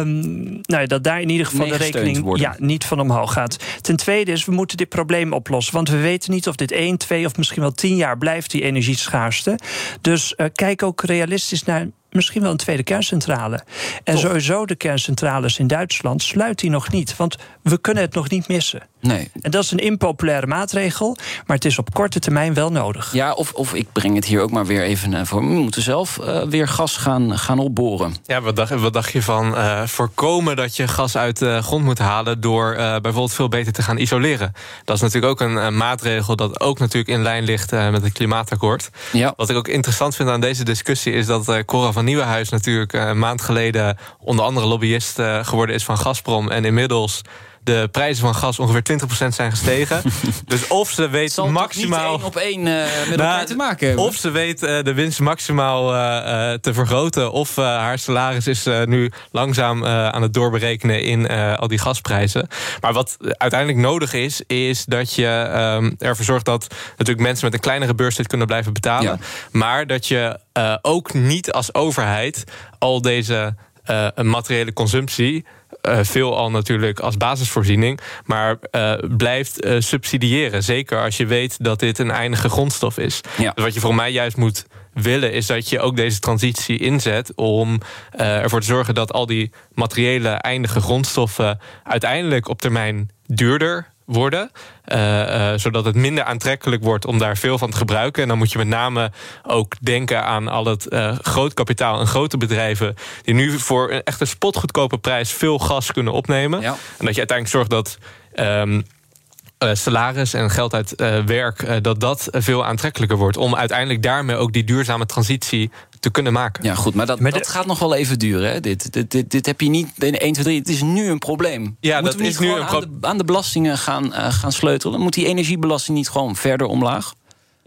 Um, nou ja, dat daar in ieder geval de rekening ja, niet van omhoog gaat. Ten tweede is, we moeten dit probleem oplossen. Want we weten niet of dit 1, 2 of misschien wel 10 jaar blijft, die energieschaarste. Dus uh, kijk ook realistisch naar misschien wel een tweede kerncentrale. En sowieso de kerncentrales in Duitsland sluit die nog niet. Want we kunnen het nog niet missen. Nee. En dat is een impopulaire maatregel, maar het is op korte termijn wel nodig. Ja, of, of ik breng het hier ook maar weer even uh, voor. We moeten zelf uh, weer gas gaan, gaan opboren. Ja, wat dacht, wat dacht je van uh, voorkomen dat je gas uit de grond moet halen door bijvoorbeeld veel beter te gaan isoleren? Dat is natuurlijk ook een maatregel dat ook natuurlijk in lijn ligt met het klimaatakkoord. Ja. Wat ik ook interessant vind aan deze discussie is dat Cora van Nieuwenhuis natuurlijk een maand geleden onder andere lobbyist geworden is van Gazprom en inmiddels de prijzen van gas ongeveer 20% zijn gestegen. dus of ze weet Zal maximaal. niet één op één uh, met elkaar Nou, te maken hebben. Of ze weet uh, de winst maximaal uh, te vergroten. Of haar salaris is nu langzaam aan het doorberekenen in al die gasprijzen. Maar wat uiteindelijk nodig is, is dat je um, ervoor zorgt dat natuurlijk mensen met een kleinere beurs dit kunnen blijven betalen. Ja. Maar dat je ook niet als overheid al deze materiële consumptie uh, veelal natuurlijk als basisvoorziening, maar uh, blijft subsidiëren. Zeker als je weet dat dit een eindige grondstof is. Ja. Dus wat je voor mij juist moet willen, is dat je ook deze transitie inzet om ervoor te zorgen dat al die materiële eindige grondstoffen uiteindelijk op termijn duurder worden. Uh, uh, zodat het minder aantrekkelijk wordt om daar veel van te gebruiken. En dan moet je met name ook denken aan al het uh, groot kapitaal en grote bedrijven. die nu voor een echt een spotgoedkope prijs veel gas kunnen opnemen. Ja. En dat je uiteindelijk zorgt dat. Um, uh, salaris en geld uit uh, werk, uh, dat dat veel aantrekkelijker wordt. Om uiteindelijk daarmee ook die duurzame transitie te kunnen maken. Ja, goed, maar dat, maar dat gaat nog wel even duren. Hè? Dit, dit, dit, dit heb je niet in 1, 2, 3. Het is nu een probleem. Ja, Moeten dat we is niet nu gewoon een pro aan, de, aan de belastingen gaan, gaan sleutelen? Moet die energiebelasting niet gewoon verder omlaag?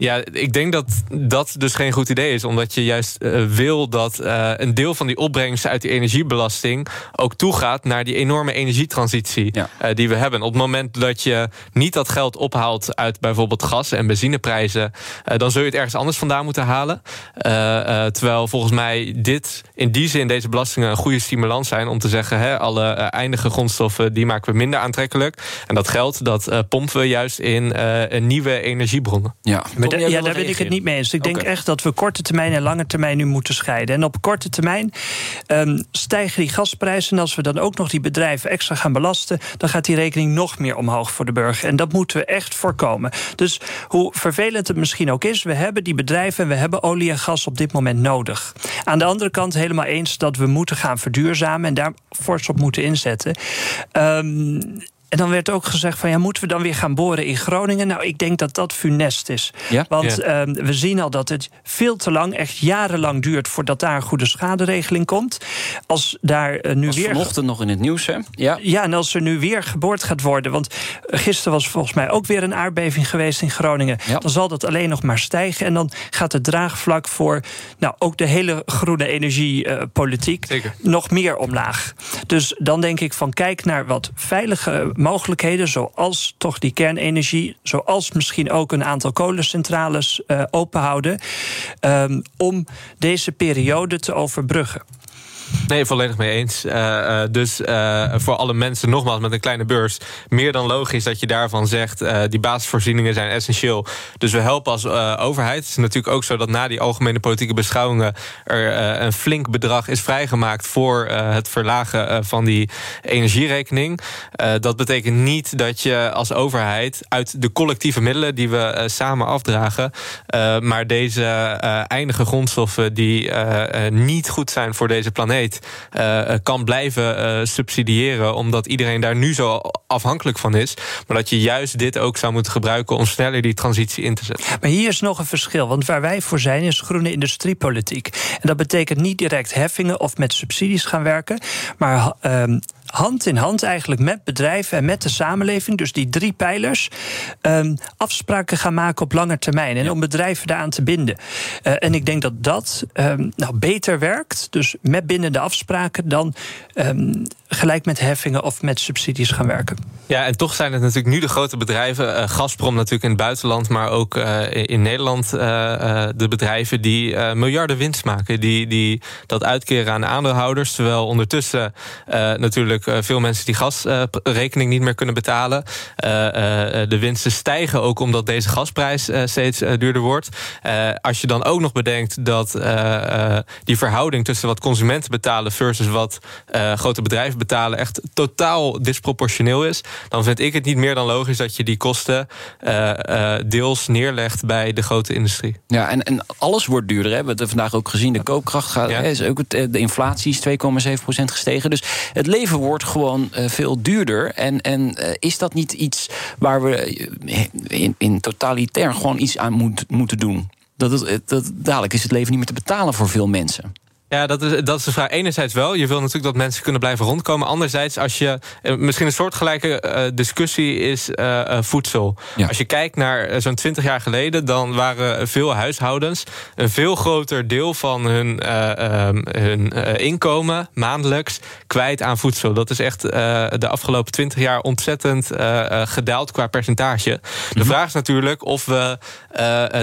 Ja, ik denk dat dat dus geen goed idee is. Omdat je juist uh, wil dat uh, een deel van die opbrengsten uit die energiebelasting ook toegaat naar die enorme energietransitie ja. uh, die we hebben. Op het moment dat je niet dat geld ophaalt uit bijvoorbeeld gas en benzineprijzen, dan zul je het ergens anders vandaan moeten halen. terwijl volgens mij dit in die zin deze belastingen een goede stimulans zijn om te zeggen: hè, alle eindige grondstoffen die maken we minder aantrekkelijk. En dat geld dat pompen we juist in nieuwe energiebronnen. Ja. Ja, daar ben ik het niet mee eens. Ik denk echt dat we korte termijn en lange termijn nu moeten scheiden. En op korte termijn um, stijgen die gasprijzen. En als we dan ook nog die bedrijven extra gaan belasten, dan gaat die rekening nog meer omhoog voor de burger. En dat moeten we echt voorkomen. Dus hoe vervelend het misschien ook is, we hebben die bedrijven en we hebben olie en gas op dit moment nodig. Aan de andere kant helemaal eens dat we moeten gaan verduurzamen en daar fors op moeten inzetten. Um, en dan werd ook gezegd van ja, moeten we dan weer gaan boren in Groningen? Nou, ik denk dat dat funest is. Ja? Want ja. uh, we zien al dat het veel te lang, echt jarenlang duurt voordat daar een goede schaderegeling komt. Als daar uh, nu was weer. Vanochtend nog in het nieuws, hè? Ja. ja, en als er nu weer geboord gaat worden. Want gisteren was volgens mij ook weer een aardbeving geweest in Groningen. Ja. Dan zal dat alleen nog maar stijgen. En dan gaat het draagvlak voor nou, ook de hele groene energiepolitiek uh, nog meer omlaag. Dus dan denk ik van kijk naar wat veilige mogelijkheden, zoals toch die kernenergie, zoals misschien ook een aantal kolencentrales uh, openhouden, um, om deze periode te overbruggen. Nee, volledig mee eens. Uh, uh, dus uh, voor alle mensen, nogmaals, met een kleine beurs... meer dan logisch dat je daarvan zegt... die basisvoorzieningen zijn essentieel. Dus we helpen als overheid. Het is natuurlijk ook zo dat na die algemene politieke beschouwingen... er een flink bedrag is vrijgemaakt... voor het verlagen van die energierekening. dat betekent niet dat je als overheid... uit de collectieve middelen die we samen afdragen... maar deze eindige grondstoffen die niet goed zijn voor deze planeet uh, kan blijven uh, subsidiëren. Omdat iedereen daar nu zo afhankelijk van is. Maar dat je juist dit ook zou moeten gebruiken om sneller die transitie in te zetten. Maar hier is nog een verschil. Want waar wij voor zijn is groene industriepolitiek. En dat betekent niet direct heffingen of met subsidies gaan werken. Maar. Hand in hand eigenlijk met bedrijven en met de samenleving, dus die drie pijlers, um, afspraken gaan maken op lange termijn en om bedrijven daaraan te binden. Uh, en ik denk dat dat um, nou, beter werkt, dus met bindende afspraken, dan um, gelijk met heffingen of met subsidies gaan werken. Ja, en toch zijn het natuurlijk nu de grote bedrijven, uh, Gazprom natuurlijk in het buitenland, maar ook uh, in Nederland, de bedrijven die miljarden winst maken, die, die dat uitkeren aan aandeelhouders, terwijl ondertussen natuurlijk veel mensen die gasrekening niet meer kunnen betalen. de winsten stijgen ook omdat deze gasprijs steeds duurder wordt. als je dan ook nog bedenkt dat die verhouding tussen wat consumenten betalen versus wat grote bedrijven betalen echt totaal disproportioneel is, dan vind ik het niet meer dan logisch dat je die kosten deels neerlegt bij de grote industrie. Ja, en, en alles wordt duurder. Hè? We hebben het vandaag ook gezien. De koopkracht gaat, ja. is ook, de inflatie is 2,7% gestegen. Dus het leven wordt gewoon uh, veel duurder. En, en uh, is dat niet iets waar we in, in totalitair gewoon iets aan moet, moeten doen? Dat dat, dadelijk is het leven niet meer te betalen voor veel mensen. Ja, dat is, dat is de vraag. Enerzijds wel. Je wil natuurlijk dat mensen kunnen blijven rondkomen. Anderzijds, als je. Eh, misschien een soortgelijke uh, discussie is uh, voedsel. Als je kijkt naar zo'n 20 jaar geleden, dan waren veel huishoudens een veel groter deel van hun, ehm, hun inkomen maandelijks kwijt aan voedsel. Dat is echt de afgelopen 20 jaar ontzettend gedaald qua percentage. De mhm. vraag is natuurlijk of we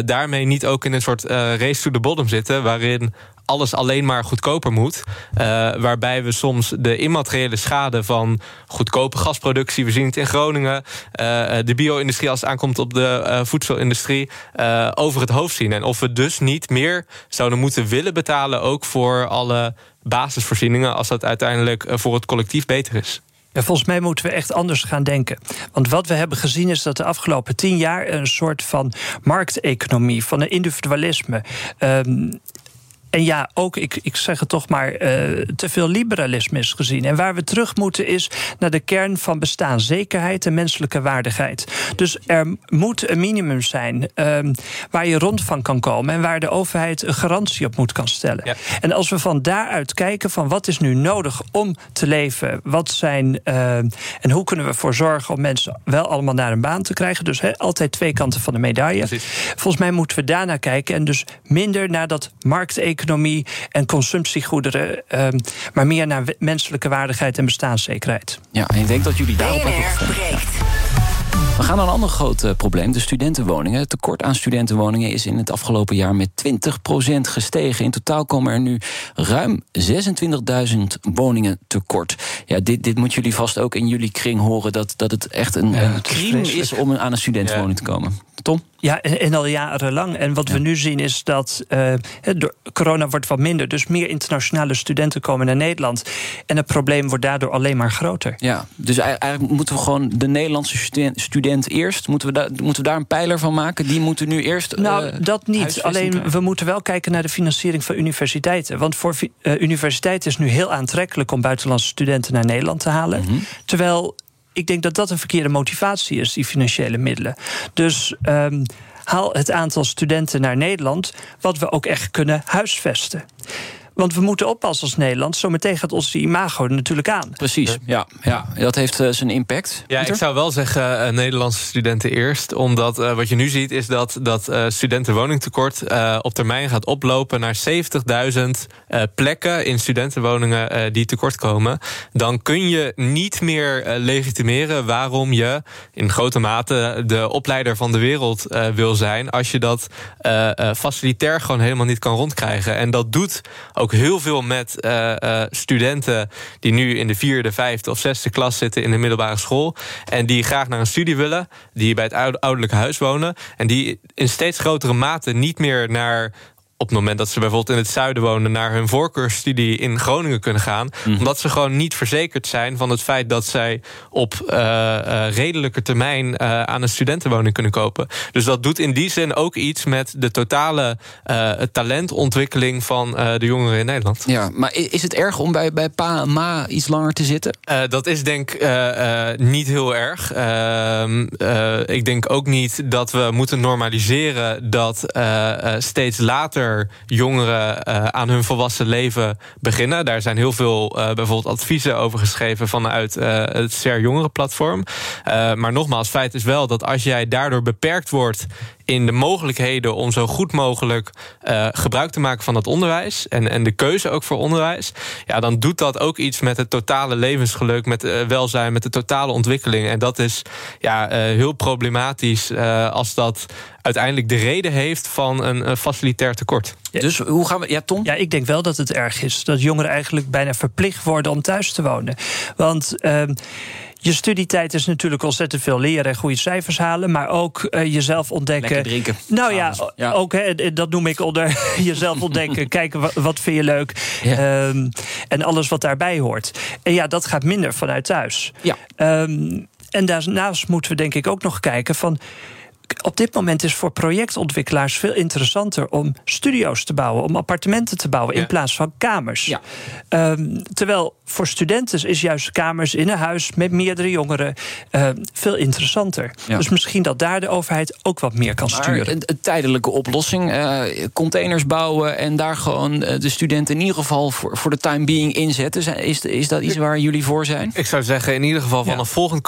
daarmee niet ook in een soort race to the bottom zitten, waarin alles alleen maar goedkoper moet. Uh, waarbij we soms de immateriële schade van goedkope gasproductie, we zien het in Groningen, uh, de bio-industrie als het aankomt op de voedselindustrie, over het hoofd zien. En of we dus niet meer zouden moeten willen betalen, ook voor alle basisvoorzieningen, als dat uiteindelijk voor het collectief beter is. Volgens mij moeten we echt anders gaan denken. Want wat we hebben gezien is dat de afgelopen tien jaar een soort van markteconomie, van een individualisme. Um, en ja, ook, ik, ik zeg het toch maar, uh, te veel liberalisme is gezien. En waar we terug moeten is naar de kern van bestaanszekerheid en menselijke waardigheid. Dus er moet een minimum zijn uh, waar je rond van kan komen en waar de overheid een garantie op moet kan stellen. Ja. En als we van daaruit kijken van wat is nu nodig om te leven, wat zijn uh, en hoe kunnen we ervoor zorgen om mensen wel allemaal naar een baan te krijgen. Dus he, altijd twee kanten van de medaille. Precies. Volgens mij moeten we daarnaar kijken en dus minder naar dat markteconomie economie en consumptiegoederen, uh, maar meer naar menselijke waardigheid en bestaanszekerheid. Ja, en ik denk dat jullie daarop we gaan naar een ander groot uh, probleem, de studentenwoningen. Het tekort aan studentenwoningen is in het afgelopen jaar met 20% gestegen. In totaal komen er nu ruim 26.000 woningen tekort. Ja, dit, dit moet jullie vast ook in jullie kring horen... dat, dat het echt een, ja, een crime is om aan een studentenwoning te komen. Tom? Ja, en al jarenlang. En wat we nu zien is dat uh, door corona wordt wat minder. Dus meer internationale studenten komen naar Nederland. En het probleem wordt daardoor alleen maar groter. Ja, dus eigenlijk moeten we gewoon de Nederlandse student eerst. Moeten we, daar, moeten we daar een pijler van maken? Die moeten nu eerst. Nou, uh, dat niet. Alleen we moeten wel kijken naar de financiering van universiteiten. Want voor uh, universiteiten is nu heel aantrekkelijk om buitenlandse studenten naar Nederland te halen. Mm -hmm. Terwijl ik denk dat dat een verkeerde motivatie is, die financiële middelen. Dus um, haal het aantal studenten naar Nederland, wat we ook echt kunnen huisvesten. Want we moeten oppassen als Nederland. Zometeen gaat onze imago er natuurlijk aan. Precies, ja. ja. Dat heeft uh, zijn impact. Ja, ik zou wel zeggen uh, Nederlandse studenten eerst. Omdat uh, wat je nu ziet is dat, dat studentenwoningtekort op termijn gaat oplopen naar 70.000 plekken in studentenwoningen die tekort komen. Dan kun je niet meer legitimeren waarom je in grote mate de opleider van de wereld wil zijn. Als je dat facilitair gewoon helemaal niet kan rondkrijgen. En dat doet ook ook heel veel met uh, uh, studenten die nu in de vierde, vijfde of zesde klas zitten in de middelbare school. En die graag naar een studie willen, die bij het ouderlijke huis wonen. En die in steeds grotere mate niet meer naar op het moment dat ze bijvoorbeeld in het zuiden wonen... naar hun voorkeursstudie in Groningen kunnen gaan. Mhm. Omdat ze gewoon niet verzekerd zijn van het feit... dat zij op uh, uh, redelijke termijn uh, aan een studentenwoning kunnen kopen. Dus dat doet in die zin ook iets met de totale talentontwikkeling... van de jongeren in Nederland. Ja, maar is het erg om bij, bij pa en ma iets langer te zitten? dat is denk ik niet heel erg. Ehm, ik denk ook niet dat we moeten normaliseren... dat steeds later jongeren uh, aan hun volwassen leven beginnen. Daar zijn heel veel uh, bijvoorbeeld adviezen over geschreven vanuit uh, het SER Jongerenplatform. maar nogmaals, feit is wel dat als jij daardoor beperkt wordt in de mogelijkheden om zo goed mogelijk gebruik te maken van dat onderwijs. En, en de keuze ook voor onderwijs. Ja, dan doet dat ook iets met het totale levensgeluk, met welzijn, met de totale ontwikkeling. En dat is ja, heel problematisch als dat uiteindelijk de reden heeft van een, een facilitair tekort. Ja, dus hoe gaan we. Ja, Tom? Ja, ik denk wel dat het erg is dat jongeren eigenlijk bijna verplicht worden om thuis te wonen. Want. Uh, je studietijd is natuurlijk ontzettend veel leren en goede cijfers halen, maar ook uh, jezelf ontdekken. Lekker drinken. Nou ja, ja. ook hè, dat noem ik onder jezelf ontdekken. Kijken wat, wat vind je leuk ja. um, en alles wat daarbij hoort. En ja, dat gaat minder vanuit thuis. Ja. Um, en daarnaast moeten we denk ik ook nog kijken van op dit moment is voor projectontwikkelaars veel interessanter om studio's te bouwen, om appartementen te bouwen in plaats van kamers. Ja. Ehm, terwijl voor studenten is juist kamers in een huis met meerdere jongeren uh, veel interessanter. Ja. Dus misschien dat daar de overheid ook wat meer kan Maar sturen. een, een tijdelijke oplossing, eh, containers bouwen en daar gewoon eh, de studenten in ieder geval voor, voor de time being inzetten. Is, is dat iets waar jullie voor zijn? Ik zou zeggen, in ieder geval vanaf volgend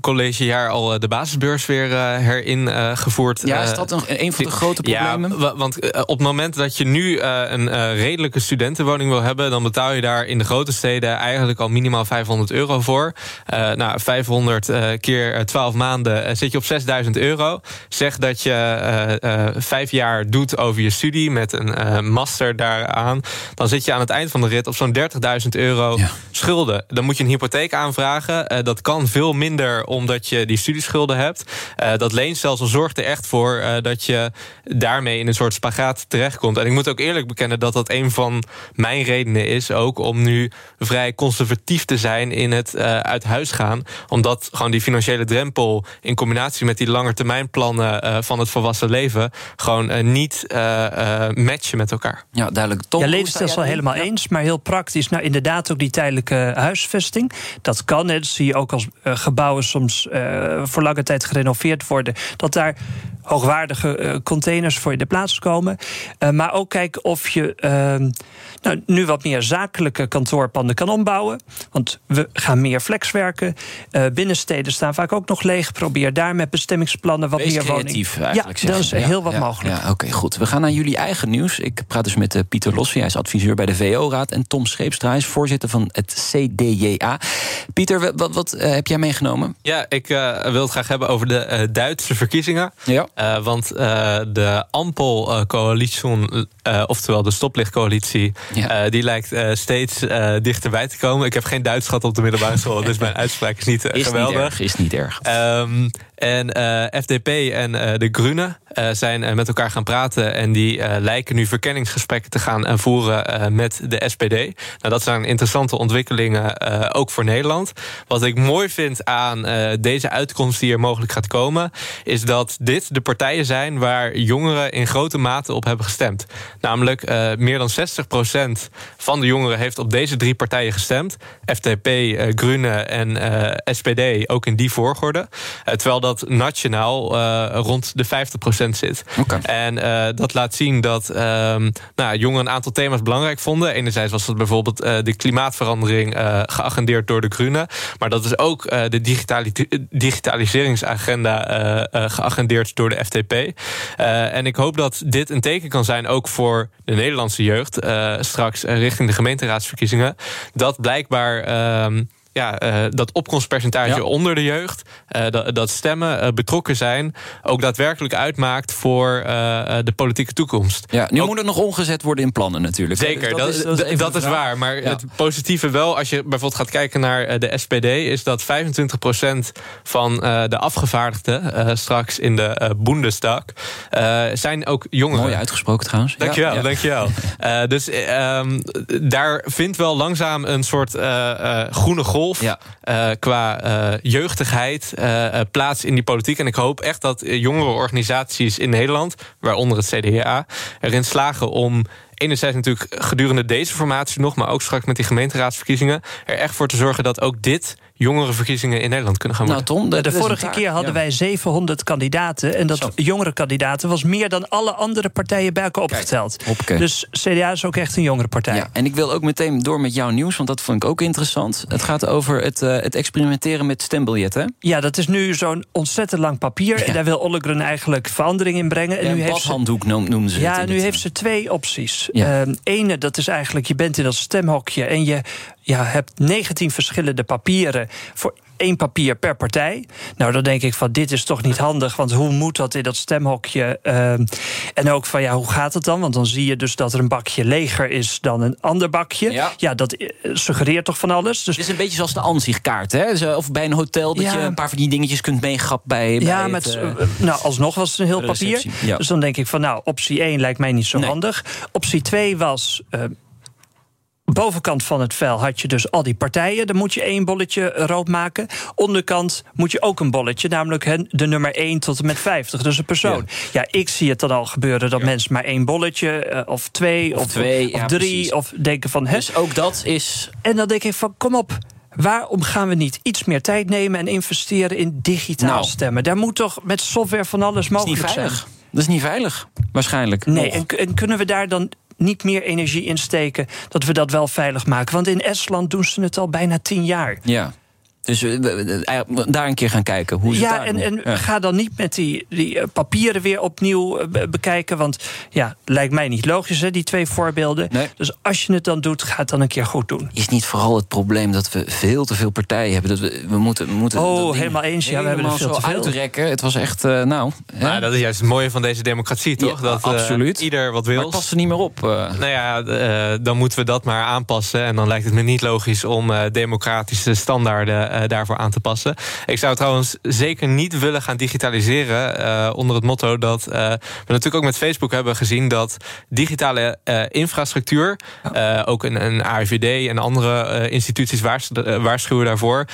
collegejaar al eh, de basisbeurs weer eh, herin eh, gevoerd. Ja, is Eh, dat een, een van de grote Ja, problemen? wa- want eh, op het moment dat je nu eh, een eh, redelijke studentenwoning wil hebben, dan betaal je daar in de grote steden eigenlijk al minimaal 500 euro voor. Eh, nou, 500 eh, keer eh, 12 maanden eh, zit je op 6000 euro. Zeg dat je eh, eh, vijf jaar doet over je studie met een eh, master daaraan. Dan zit je aan het eind van de rit op zo'n 30.000 euro schulden. Dan moet je een hypotheek aanvragen. Eh, dat kan veel minder omdat je die studieschulden hebt. Eh, dat leenstelsel zorgt er echt voor eh, dat je daarmee in een soort spagaat terechtkomt. En ik moet ook eerlijk bekennen dat dat een van mijn redenen is ook om nu vrij conservatief te zijn in het eh, uit huis gaan. Omdat gewoon die financiële drempel in combinatie met die langetermijnplannen eh van het volwassen leven gewoon niet eh, eh, matchen met elkaar. Ja, duidelijk. Tom, ja, jij helemaal eens, maar heel praktisch. Nou, inderdaad ook die tijdelijke huisvesting. Dat kan, hè, dat zie je ook als gebouwen soms eh, voor lange tijd gerenoveerd worden. Dat daar hoogwaardige eh, containers voor in de plaats komen. Eh, maar ook kijken of je ehm, nou, nu wat meer zakelijke kantoorpanden kan ombouwen. Want we gaan meer flexwerken. Eh binnensteden staan vaak ook nog leeg. Probeer daar met bestemmingsplannen wat Wees meer woning. creatief eigenlijk. Ja, dan is heel wat ja, mogelijk. Ja, Oké, goed. We gaan naar jullie eigen nieuws. Ik praat dus met Pieter Lossie, hij is adviseur bij de VO-raad... en Tom Scheepstra, hij is voorzitter van het CDJA. Pieter, wa- wat, wat heb jij meegenomen? Ja, ik eh, wil het graag hebben over de Duitse verkiezingen. Ja. Eh, want eh, de Ampel-coalitie, eh, oftewel de stoplichtcoalitie... eh, die lijkt steeds dichterbij te komen. Ik heb geen Duits gehad op de middelbare school... dus mijn uitspraak is niet Is geweldig. niet erg, is niet erg. Ehm, en eh, FDP en eh, de Groenen eh, zijn met elkaar gaan praten. En die lijken nu verkenningsgesprekken te gaan voeren met de SPD. Nou, dat zijn interessante ontwikkelingen, ook voor Nederland. Wat ik mooi vind aan deze uitkomst die er mogelijk gaat komen, is dat dit de partijen zijn waar jongeren in grote mate op hebben gestemd. Namelijk meer dan 60% van de jongeren heeft op deze drie partijen gestemd. FDP, Groenen en SPD, ook in die volgorde. Terwijl dat nationaal eh, rond de 50% zit. En eh, dat laat zien dat ehm, nou, jongeren een aantal thema's belangrijk vonden. Enerzijds was dat bijvoorbeeld eh, de klimaatverandering geagendeerd door de Groenen. Maar dat is ook de digitali- digitaliseringsagenda geagendeerd door de FDP. En ik hoop dat dit een teken kan zijn ook voor de Nederlandse jeugd. straks richting de gemeenteraadsverkiezingen. Dat blijkbaar. ehm, ja, eh, dat opkomstpercentage onder de jeugd, eh, dat, dat stemmen eh, betrokken zijn, ook daadwerkelijk uitmaakt voor de politieke toekomst. Ja, nu moet het nog omgezet worden in plannen natuurlijk. Zeker, dat, is, dat, vraag. waar. Maar Ja. het positieve wel, als je bijvoorbeeld gaat kijken naar de SPD, is dat 25% van de afgevaardigden straks in de Bundestag zijn ook jongeren. Mooi uitgesproken trouwens. Dankjewel, Ja, dankjewel. Dus eh, ehm, daar vindt wel langzaam een soort eh, eh, golf eh, qua eh, jeugdigheid eh, plaats in die politiek. En ik hoop echt dat jongere organisaties in Nederland, waaronder het CDA, erin slagen om enerzijds natuurlijk gedurende deze formatie nog, maar ook straks met die gemeenteraadsverkiezingen, er echt voor te zorgen dat ook dit jongere verkiezingen in Nederland kunnen gaan Nou, worden. de, vorige keer hadden wij 700 kandidaten. En dat jongere kandidaten was meer dan alle andere partijen bij elkaar opgeteld. Dus CDA is ook echt een jongere partij. Ja, en ik wil ook meteen door met jouw nieuws, want dat vond ik ook interessant. Het gaat over het, eh, het experimenteren met stembiljetten. Ja, dat is nu zo'n ontzettend lang papier. En daar wil Ollegren eigenlijk verandering in brengen. En Ja, nu een heeft ze- badhanddoek noem- noemen ze Ja, het nu heeft ze twee opties. Ja. Ehm, ene, dat is eigenlijk, je bent in dat stemhokje... en je ja, hebt 19 verschillende papieren voor één papier per partij. Nou, dan denk ik van, dit is toch niet handig... want hoe moet dat in dat stemhokje? Ehm, en ook van, ja, hoe gaat het dan? Want dan zie je dus dat er een bakje leger is dan een ander bakje. Ja, dat eh, suggereert toch van alles. Dus Het is een beetje zoals de ansichtkaart, hè? Of bij een hotel dat Ja. je een paar van die dingetjes kunt meegrappen bij, bij Ja, met, eh, nou, alsnog was het een heel papier. ja. Dus dan denk ik van, nou, optie 1 lijkt mij niet zo handig. Optie 2 was. Bovenkant van het vel had je dus al die partijen. Dan moet je één bolletje rood maken. Onderkant moet je ook een bolletje, namelijk de nummer 1 tot en met 50. Dus een persoon. Ja, ik zie het dan al gebeuren dat mensen maar één bolletje eh, of twee of, twee, of drie of denken van. Hè? Dus ook dat is. En dan denk ik van kom op. Waarom gaan we niet iets meer tijd nemen en investeren in digitaal nou. stemmen? Daar moet toch met software van alles mogelijk zijn. Dat is niet veilig, waarschijnlijk. Nee, en, en, kunnen we daar dan niet meer energie in steken dat we dat wel veilig maken? Want in Estland doen ze het al bijna tien jaar. Ja. Dus uh, daar een keer gaan kijken. Hoe ja, en, en ga dan niet met die, die papieren weer opnieuw bekijken. Want ja, lijkt mij niet logisch, hè, die twee voorbeelden. Dus als je het dan doet, ga het dan een keer goed doen. Is niet vooral het probleem dat we veel te veel partijen hebben? Dat we, we moeten, we moeten oh, helemaal eens. Ja, we hebben er veel te veel. uitrekken. Het was echt, uh, nou... Maar dat is juist het mooie van deze democratie, toch? Ja, dat absoluut. ieder wat wil. Maar het past er niet meer op. Nou ja, dan moeten we dat maar aanpassen. En dan lijkt het me niet logisch om democratische standaarden daarvoor aan te passen. Ik zou trouwens zeker niet willen gaan digitaliseren uh, onder het motto dat uh, we natuurlijk ook met Facebook hebben gezien dat digitale infrastructuur, ook een, een AIVD en andere instituties waarschuwen daarvoor,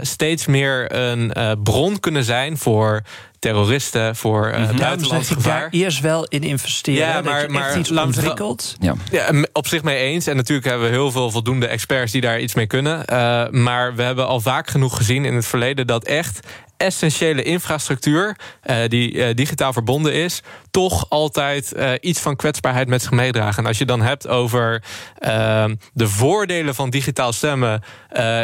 steeds meer een bron kunnen zijn voor terroristen, voor uh, mm -hmm. buitenlands gevaar. daar eerst wel in investeren. Ja, maar, maar iets ontwikkeld. Ja. ja, op zich mee eens. En natuurlijk hebben we heel veel voldoende experts die daar iets mee kunnen. Uh, maar we hebben al vaak genoeg gezien in het verleden dat echt essentiële infrastructuur, uh, die uh, digitaal verbonden is, toch altijd uh, iets van kwetsbaarheid met zich meedragen. En als je dan hebt over ehm, de voordelen van digitaal stemmen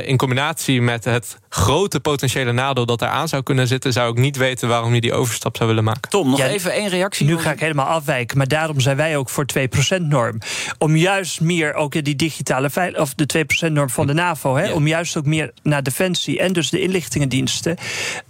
in combinatie met het grote potentiële nadeel dat eraan zou kunnen zitten, zou ik niet weten waarom je die overstap zou willen maken. Tom, nog even één reactie. Nu ga ik helemaal afwijken, maar daarom zijn wij ook voor 2%-norm. Om juist meer ook die digitale veiligheid, of de 2%-norm van de NAVO, hè, ja. om juist ook meer naar defensie en dus de inlichtingendiensten.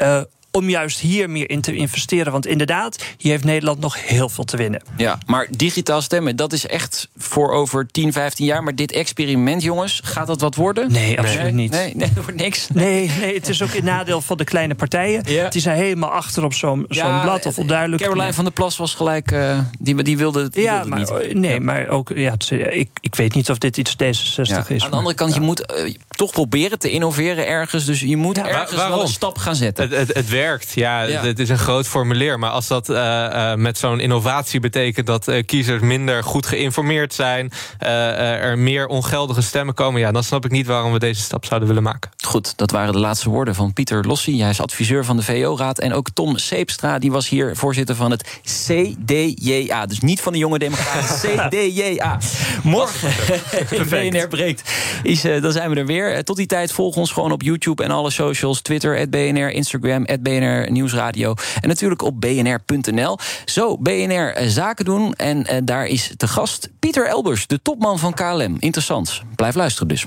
Uh, om juist hier meer in te investeren. Want inderdaad, hier heeft Nederland nog heel veel te winnen. Ja, maar digitaal stemmen, dat is echt voor over 10, 15 jaar. Maar dit experiment, jongens, gaat dat wat worden? Nee, absoluut nee. niet. Nee, nee, dat wordt niks. Nee, nee, het is ook een nadeel van de kleine partijen. Ja. Die zijn helemaal achter op zo'n ja, blad of onduidelijk. Caroline van der Plas was gelijk, uh, die, die wilde, die ja, wilde maar, niet. Nee, maar ook, ja, ik, ik weet niet of dit iets D66 ja. is. Aan de andere kant, je moet uh, toch proberen te innoveren ergens. Dus je moet ergens wel een stap gaan zetten. Het, het, het werkt, ja het is een groot formulier. Maar als dat uh, uh, met zo'n innovatie betekent dat uh, kiezers minder goed geïnformeerd zijn, er meer ongeldige stemmen komen, ja, dan snap ik niet waarom we deze stap zouden willen maken. Goed, dat waren de laatste woorden van Pieter Lossi. Hij is adviseur van de VO-raad. En ook Tom Seepstra, die was hier voorzitter van het CDJA. Dus niet van de jonge democraten, CDJA. Morgen BNR breekt. Is, dan zijn we er weer. Tot die tijd volg ons gewoon op YouTube en alle socials. Twitter, BNR, Instagram, BNR Nieuwsradio. En natuurlijk op bnr.nl. Zo, BNR Zaken doen. En uh, daar is te gast Pieter Elbers, de topman van KLM. Interessant. Blijf luisteren dus.